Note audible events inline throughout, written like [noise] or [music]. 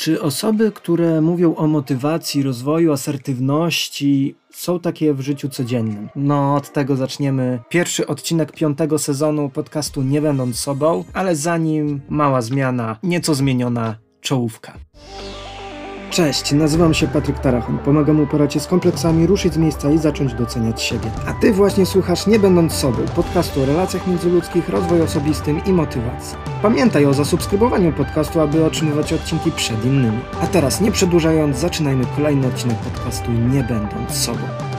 Czy osoby, które mówią o motywacji, rozwoju, asertywności, są takie w życiu codziennym? No, od tego zaczniemy. Pierwszy odcinek piątego sezonu podcastu Nie będąc sobą, ale zanim mała zmiana, nieco zmieniona czołówka. Cześć, nazywam się Patryk Tarachon. Pomagam uporać się z kompleksami, ruszyć z miejsca i zacząć doceniać siebie. A ty właśnie słuchasz Nie Będąc Sobą, podcastu o relacjach międzyludzkich, rozwoju osobistym i motywacji. Pamiętaj o zasubskrybowaniu podcastu, aby otrzymywać odcinki przed innymi. A teraz, nie przedłużając, zaczynajmy kolejny odcinek podcastu Nie Będąc Sobą.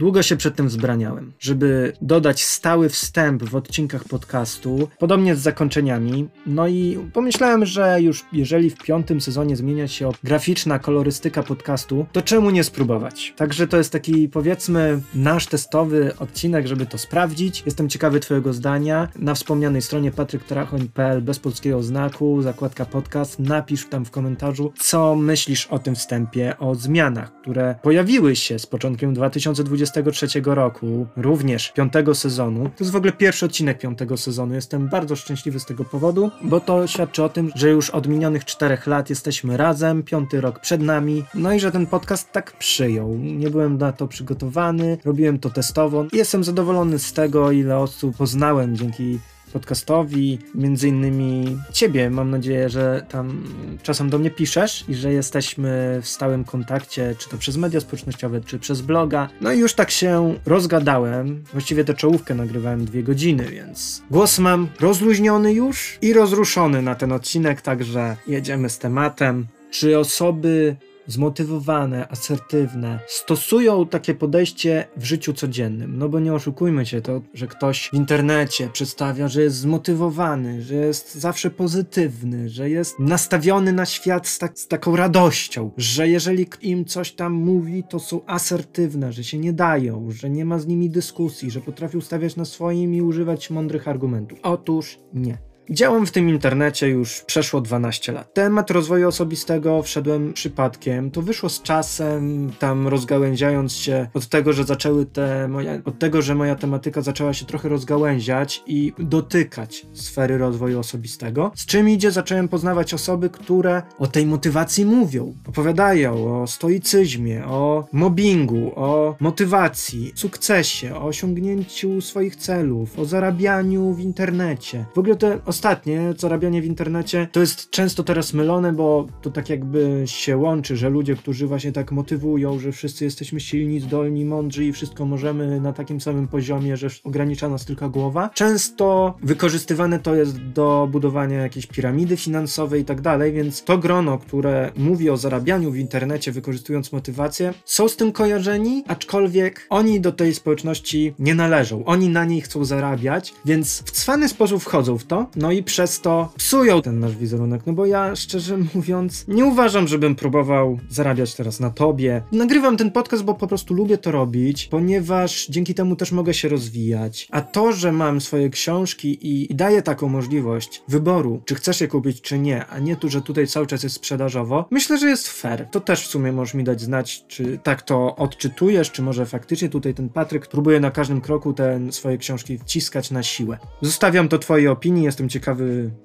Długo się przed tym wzbraniałem, żeby dodać stały wstęp w odcinkach podcastu, podobnie z zakończeniami. No i pomyślałem, że już jeżeli w piątym sezonie zmienia się graficzna kolorystyka podcastu, to czemu nie spróbować? Także to jest taki powiedzmy nasz testowy odcinek, żeby to sprawdzić. Jestem ciekawy Twojego zdania. Na wspomnianej stronie patryktrachoń.pl bez polskiego znaku, zakładka podcast, napisz tam w komentarzu, co myślisz o tym wstępie, o zmianach, które pojawiły się z początkiem 2020 2023 roku, również piątego sezonu. To jest w ogóle pierwszy odcinek piątego sezonu. Jestem bardzo szczęśliwy z tego powodu, bo to świadczy o tym, że już od minionych czterech lat jesteśmy razem, piąty rok przed nami, no i że ten podcast tak przyjął. Nie byłem na to przygotowany, robiłem to testowo. Jestem zadowolony z tego, ile osób poznałem dzięki podcastowi, między innymi ciebie. Mam nadzieję, że tam czasem do mnie piszesz i że jesteśmy w stałym kontakcie, czy to przez media społecznościowe, czy przez bloga. No i już tak się rozgadałem. Właściwie tę czołówkę nagrywałem dwie godziny, więc głos mam rozluźniony już i rozruszony na ten odcinek, także jedziemy z tematem. Czy osoby zmotywowane, asertywne, stosują takie podejście w życiu codziennym. No bo nie oszukujmy się, to, że ktoś w internecie przedstawia, że jest zmotywowany, że jest zawsze pozytywny, że jest nastawiony na świat z, tak, z taką radością, że jeżeli im coś tam mówi, to są asertywne, że się nie dają, że nie ma z nimi dyskusji, że potrafią stawiać na swoim i używać mądrych argumentów. Otóż nie. Działam w tym internecie już przeszło 12 lat. Temat rozwoju osobistego wszedłem przypadkiem. To wyszło z czasem, tam rozgałęziając się od tego, że zaczęły te od tego, że moja tematyka zaczęła się trochę rozgałęziać i dotykać sfery rozwoju osobistego. Z czym idzie, zacząłem poznawać osoby, które o tej motywacji mówią. Opowiadają o stoicyzmie, o mobbingu, o motywacji, sukcesie, o osiągnięciu swoich celów, o zarabianiu w internecie. W ogóle te ostatnie, zarabianie w internecie, to jest często teraz mylone, bo to tak jakby się łączy, że ludzie, którzy właśnie tak motywują, że wszyscy jesteśmy silni, zdolni, mądrzy i wszystko możemy na takim samym poziomie, że ogranicza nas tylko głowa. Często wykorzystywane to jest do budowania jakiejś piramidy finansowej i tak dalej, więc to grono, które mówi o zarabianiu w internecie, wykorzystując motywację, są z tym kojarzeni, aczkolwiek oni do tej społeczności nie należą. Oni na niej chcą zarabiać, więc w cwany sposób wchodzą w to, no i przez to psują ten nasz wizerunek. No bo ja szczerze mówiąc, nie uważam, żebym próbował zarabiać teraz na tobie. Nagrywam ten podcast, bo po prostu lubię to robić, ponieważ dzięki temu też mogę się rozwijać. A to, że mam swoje książki i, i daję taką możliwość wyboru, czy chcesz je kupić, czy nie, a nie tu, że tutaj cały czas jest sprzedażowo, myślę, że jest fair. To też w sumie możesz mi dać znać, czy tak to odczytujesz, czy może faktycznie tutaj ten Patryk próbuje na każdym kroku te swoje książki wciskać na siłę. Zostawiam to twojej opinii, jestem ciekawy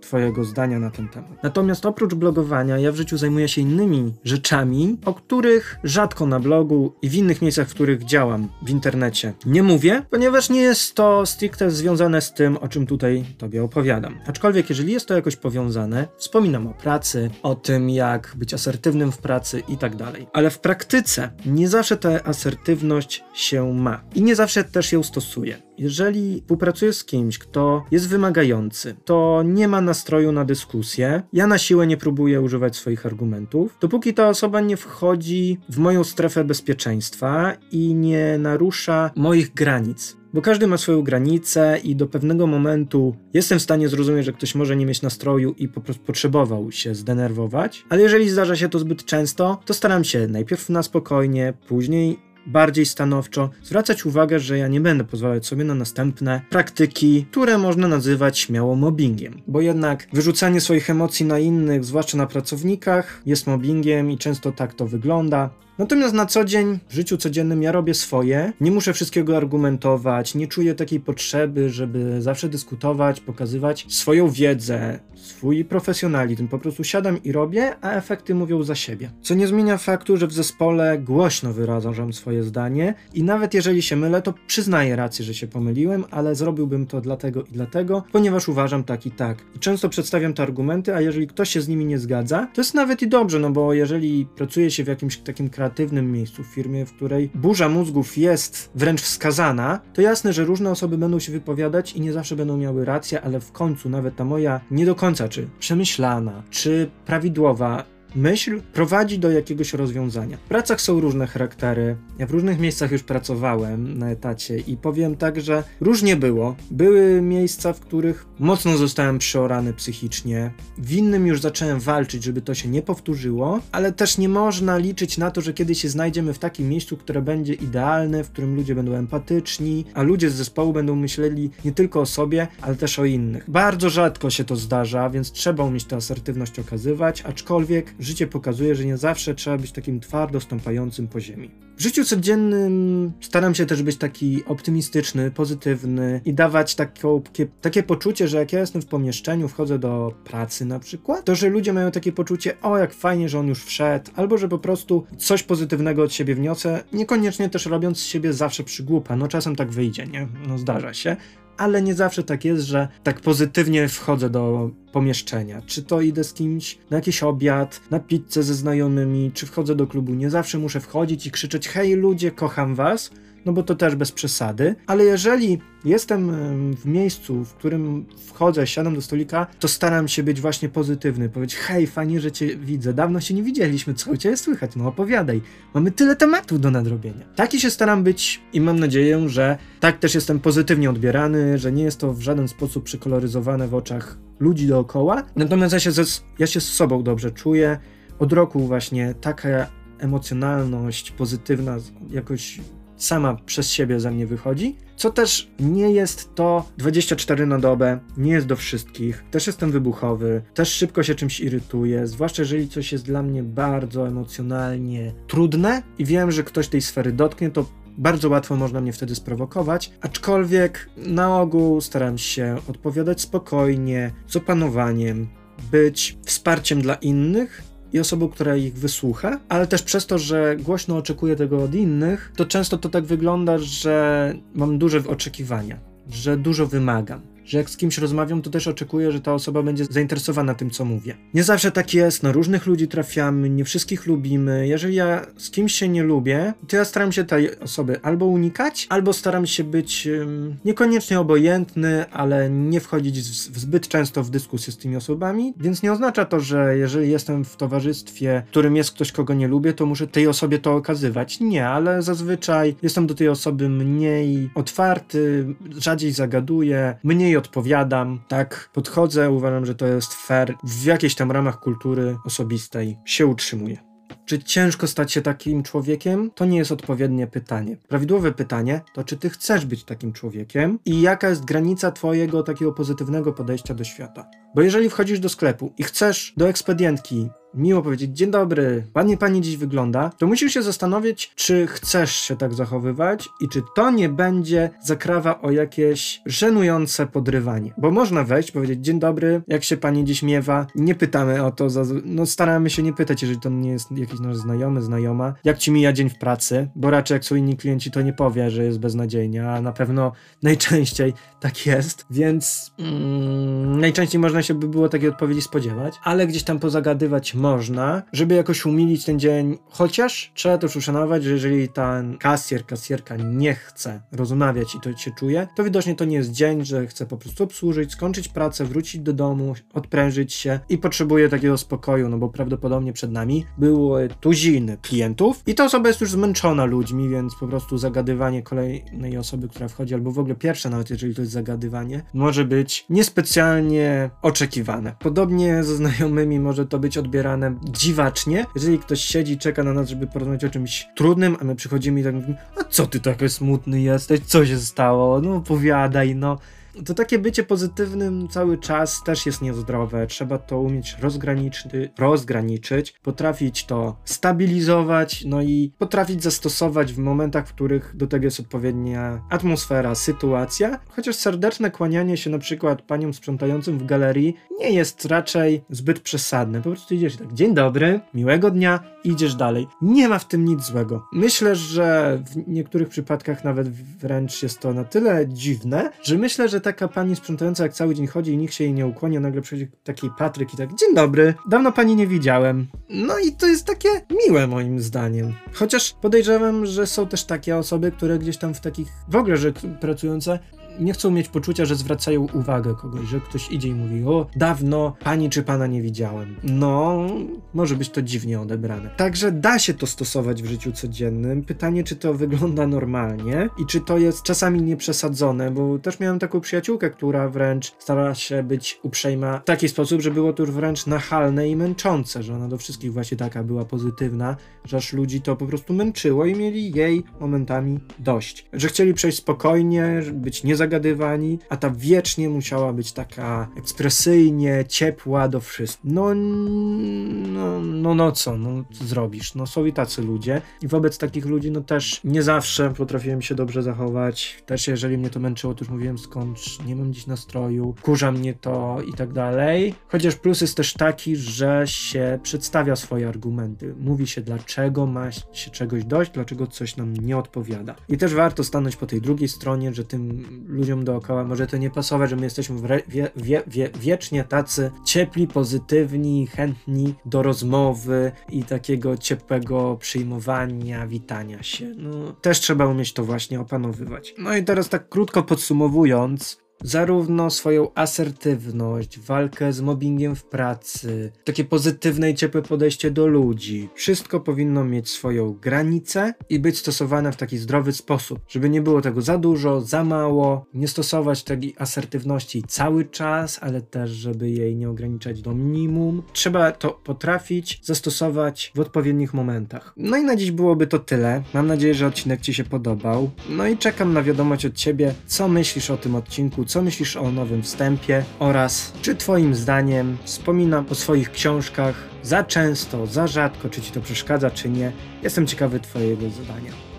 Twojego zdania na ten temat. Natomiast oprócz blogowania, ja w życiu zajmuję się innymi rzeczami, o których rzadko na blogu i w innych miejscach, w których działam w internecie nie mówię, ponieważ nie jest to stricte związane z tym, o czym tutaj Tobie opowiadam. Aczkolwiek, jeżeli jest to jakoś powiązane, wspominam o pracy, o tym, jak być asertywnym w pracy i tak dalej. Ale w praktyce nie zawsze ta asertywność się ma i nie zawsze też ją stosuję. Jeżeli współpracuję z kimś, kto jest wymagający, to nie ma nastroju na dyskusję, ja na siłę nie próbuję używać swoich argumentów, dopóki ta osoba nie wchodzi w moją strefę bezpieczeństwa i nie narusza moich granic. Bo każdy ma swoją granicę i do pewnego momentu jestem w stanie zrozumieć, że ktoś może nie mieć nastroju i po prostu potrzebował się zdenerwować, ale jeżeli zdarza się to zbyt często, to staram się najpierw na spokojnie, później bardziej stanowczo zwracać uwagę, że ja nie będę pozwalać sobie na następne praktyki, które można nazywać śmiało mobbingiem. Bo jednak wyrzucanie swoich emocji na innych, zwłaszcza na pracownikach, jest mobbingiem i często tak to wygląda. Natomiast na co dzień, w życiu codziennym ja robię swoje, nie muszę wszystkiego argumentować, nie czuję takiej potrzeby, żeby zawsze dyskutować, pokazywać swoją wiedzę, swój profesjonalizm. Po prostu siadam i robię, a efekty mówią za siebie. Co nie zmienia faktu, że w zespole głośno wyrażam swoje zdanie i nawet jeżeli się mylę, to przyznaję rację, że się pomyliłem, ale zrobiłbym to dlatego i dlatego, ponieważ uważam tak i tak. I często przedstawiam te argumenty, a jeżeli ktoś się z nimi nie zgadza, to jest nawet i dobrze, no bo jeżeli pracuje się w jakimś takim kreatywnym miejscu, w firmie, w której burza mózgów jest wręcz wskazana, to jasne, że różne osoby będą się wypowiadać i nie zawsze będą miały rację, ale w końcu nawet ta moja nie do końca czy przemyślana, czy prawidłowa myśl prowadzi do jakiegoś rozwiązania. W pracach są różne charaktery. Ja w różnych miejscach już pracowałem na etacie i powiem tak, że różnie było. Były miejsca, w których mocno zostałem przeorany psychicznie. W innym już zacząłem walczyć, żeby to się nie powtórzyło, ale też nie można liczyć na to, że kiedyś się znajdziemy w takim miejscu, które będzie idealne, w którym ludzie będą empatyczni, a ludzie z zespołu będą myśleli nie tylko o sobie, ale też o innych. Bardzo rzadko się to zdarza, więc trzeba umieć tę asertywność okazywać, aczkolwiek życie pokazuje, że nie zawsze trzeba być takim twardo stąpającym po ziemi. W życiu codziennym staram się też być taki optymistyczny, pozytywny i dawać taką, takie, poczucie, że jak ja jestem w pomieszczeniu, wchodzę do pracy na przykład, to że ludzie mają takie poczucie, o jak fajnie, że on już wszedł, albo że po prostu coś pozytywnego od siebie wniosę, niekoniecznie też robiąc z siebie zawsze przygłupa, no czasem tak wyjdzie, nie? No zdarza się, ale nie zawsze tak jest, że tak pozytywnie wchodzę do pomieszczenia. Czy to idę z kimś na jakiś obiad, na pizzę ze znajomymi, czy wchodzę do klubu. Nie zawsze muszę wchodzić i krzyczeć: Hej ludzie, kocham was no bo to też bez przesady, ale jeżeli jestem w miejscu, w którym wchodzę, siadam do stolika, to staram się być właśnie pozytywny, powiedzieć hej, fajnie, że cię widzę, dawno się nie widzieliśmy, co u ciebie słychać, no opowiadaj, mamy tyle tematów do nadrobienia. Taki się staram być i mam nadzieję, że tak też jestem pozytywnie odbierany, że nie jest to w żaden sposób przekoloryzowane w oczach ludzi dookoła, natomiast ja się, ze, ja się z sobą dobrze czuję, od roku właśnie taka emocjonalność pozytywna jakoś sama przez siebie ze mnie wychodzi, co też nie jest to 24 na dobę, nie jest do wszystkich. Też jestem wybuchowy, też szybko się czymś irytuję, zwłaszcza jeżeli coś jest dla mnie bardzo emocjonalnie trudne i wiem, że ktoś tej sfery dotknie, to bardzo łatwo można mnie wtedy sprowokować, aczkolwiek na ogół staram się odpowiadać spokojnie, z opanowaniem, być wsparciem dla innych i osobą, która ich wysłucha, ale też przez to, że głośno oczekuję tego od innych, to często to tak wygląda, że mam duże oczekiwania, że dużo wymagam że jak z kimś rozmawiam, to też oczekuję, że ta osoba będzie zainteresowana tym, co mówię. Nie zawsze tak jest, na różnych ludzi trafiamy, nie wszystkich lubimy. Jeżeli ja z kimś się nie lubię, to ja staram się tej osoby albo unikać, albo staram się być um, niekoniecznie obojętny, ale nie wchodzić w, w zbyt często w dyskusję z tymi osobami, więc nie oznacza to, że jeżeli jestem w towarzystwie, w którym jest ktoś, kogo nie lubię, to muszę tej osobie to okazywać. Nie, ale zazwyczaj jestem do tej osoby mniej otwarty, rzadziej zagaduję, mniej odpowiadam, tak podchodzę, uważam, że to jest fair, w jakiejś tam ramach kultury osobistej się utrzymuje. Czy ciężko stać się takim człowiekiem? To nie jest odpowiednie pytanie. Prawidłowe pytanie to, czy ty chcesz być takim człowiekiem i jaka jest granica twojego takiego pozytywnego podejścia do świata. Bo jeżeli wchodzisz do sklepu i chcesz do ekspedientki miło powiedzieć, dzień dobry, ładnie pani dziś wygląda, to musisz się zastanowić, czy chcesz się tak zachowywać i czy to nie będzie zakrawa o jakieś żenujące podrywanie. Bo można wejść, powiedzieć, dzień dobry, jak się pani dziś miewa, nie pytamy o to, no staramy się nie pytać, jeżeli to nie jest jakiś nasz znajomy, znajoma, jak ci mija dzień w pracy, bo raczej jak są inni klienci, to nie powie, że jest beznadziejnie, a na pewno [laughs] najczęściej tak jest, więc mm, najczęściej można się by było takiej odpowiedzi spodziewać, ale gdzieś tam pozagadywać można, żeby jakoś umilić ten dzień, chociaż trzeba też uszanować, że jeżeli ten kasjer, kasjerka nie chce rozmawiać i to się czuje, to widocznie to nie jest dzień, że chce po prostu obsłużyć, skończyć pracę, wrócić do domu, odprężyć się i potrzebuje takiego spokoju, no bo prawdopodobnie przed nami były tuziny klientów i ta osoba jest już zmęczona ludźmi, więc po prostu zagadywanie kolejnej osoby, która wchodzi, albo w ogóle pierwsze nawet jeżeli to jest zagadywanie, może być niespecjalnie oczekiwane. Podobnie ze znajomymi może to być odbierane dziwacznie. Jeżeli ktoś siedzi i czeka na nas, żeby porozmawiać o czymś trudnym, a my przychodzimy i tak mówimy, a co ty taki smutny jesteś, co się stało, no opowiadaj, no to takie bycie pozytywnym cały czas też jest niezdrowe. Trzeba to umieć rozgraniczy, rozgraniczyć, potrafić to stabilizować, no i potrafić zastosować w momentach, w których do tego jest odpowiednia atmosfera, sytuacja. Chociaż serdeczne kłanianie się na przykład paniom sprzątającym w galerii nie jest raczej zbyt przesadne. Po prostu idziesz tak, dzień dobry, miłego dnia, idziesz dalej. Nie ma w tym nic złego. Myślę, że w niektórych przypadkach nawet wręcz jest to na tyle dziwne, że myślę, że taka pani sprzątająca jak cały dzień chodzi i nikt się jej nie ukłania, nagle przychodzi taki Patryk i tak, dzień dobry, dawno pani nie widziałem. No i to jest takie miłe moim zdaniem. Chociaż podejrzewam, że są też takie osoby, które gdzieś tam w takich, w ogóle, że pracujące nie chcą mieć poczucia, że zwracają uwagę kogoś, że ktoś idzie i mówi: O, dawno pani czy pana nie widziałem. No, może być to dziwnie odebrane. Także da się to stosować w życiu codziennym. Pytanie, czy to wygląda normalnie i czy to jest czasami nieprzesadzone, bo też miałem taką przyjaciółkę, która wręcz starała się być uprzejma w taki sposób, że było to już wręcz nachalne i męczące, że ona do wszystkich właśnie taka była pozytywna, że aż ludzi to po prostu męczyło i mieli jej momentami dość. Że chcieli przejść spokojnie, być niezagadnieni zagadywani, a ta wiecznie musiała być taka ekspresyjnie, ciepła do wszystkich. No, no, no, no co, no co zrobisz? No są i tacy ludzie i wobec takich ludzi no też nie zawsze potrafiłem się dobrze zachować. Też jeżeli mnie to męczyło, to już mówiłem skąd, nie mam dziś nastroju, kurza mnie to i tak dalej. Chociaż plus jest też taki, że się przedstawia swoje argumenty. Mówi się dlaczego ma się czegoś dość, dlaczego coś nam nie odpowiada. I też warto stanąć po tej drugiej stronie, że tym ludziom dookoła może to nie pasować, że my jesteśmy wie, wie, wie, wiecznie tacy ciepli, pozytywni, chętni do rozmowy i takiego ciepłego przyjmowania, witania się. No, też trzeba umieć to właśnie opanowywać. No i teraz tak krótko podsumowując, zarówno swoją asertywność, walkę z mobbingiem w pracy, takie pozytywne i ciepłe podejście do ludzi. Wszystko powinno mieć swoją granicę i być stosowane w taki zdrowy sposób, żeby nie było tego za dużo, za mało, nie stosować takiej asertywności cały czas, ale też, żeby jej nie ograniczać do minimum. Trzeba to potrafić zastosować w odpowiednich momentach. No i na dziś byłoby to tyle. Mam nadzieję, że odcinek Ci się podobał. No i czekam na wiadomość od Ciebie, co myślisz o tym odcinku, co myślisz o nowym wstępie oraz czy Twoim zdaniem wspominam o swoich książkach za często, za rzadko, czy Ci to przeszkadza, czy nie. Jestem ciekawy Twojego zadania.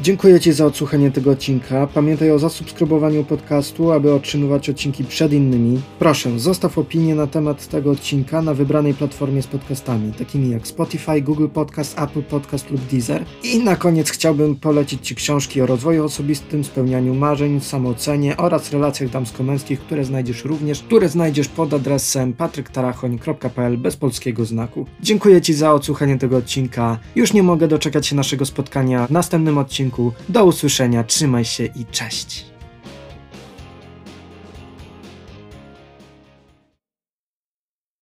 Dziękuję Ci za odsłuchanie tego odcinka. Pamiętaj o zasubskrybowaniu podcastu, aby otrzymywać odcinki przed innymi. Proszę, zostaw opinię na temat tego odcinka na wybranej platformie z podcastami, takimi jak Spotify, Google Podcast, Apple Podcast lub Deezer. I na koniec chciałbym polecić Ci książki o rozwoju osobistym, spełnianiu marzeń, samoocenie oraz relacjach damsko-męskich, które znajdziesz również, które znajdziesz pod adresem patryktarachoń.pl bez polskiego znaku. Dziękuję Ci za odsłuchanie tego odcinka. Już nie mogę doczekać się naszego spotkania w następnym odcinku odcinku. Do usłyszenia, trzymaj się i cześć.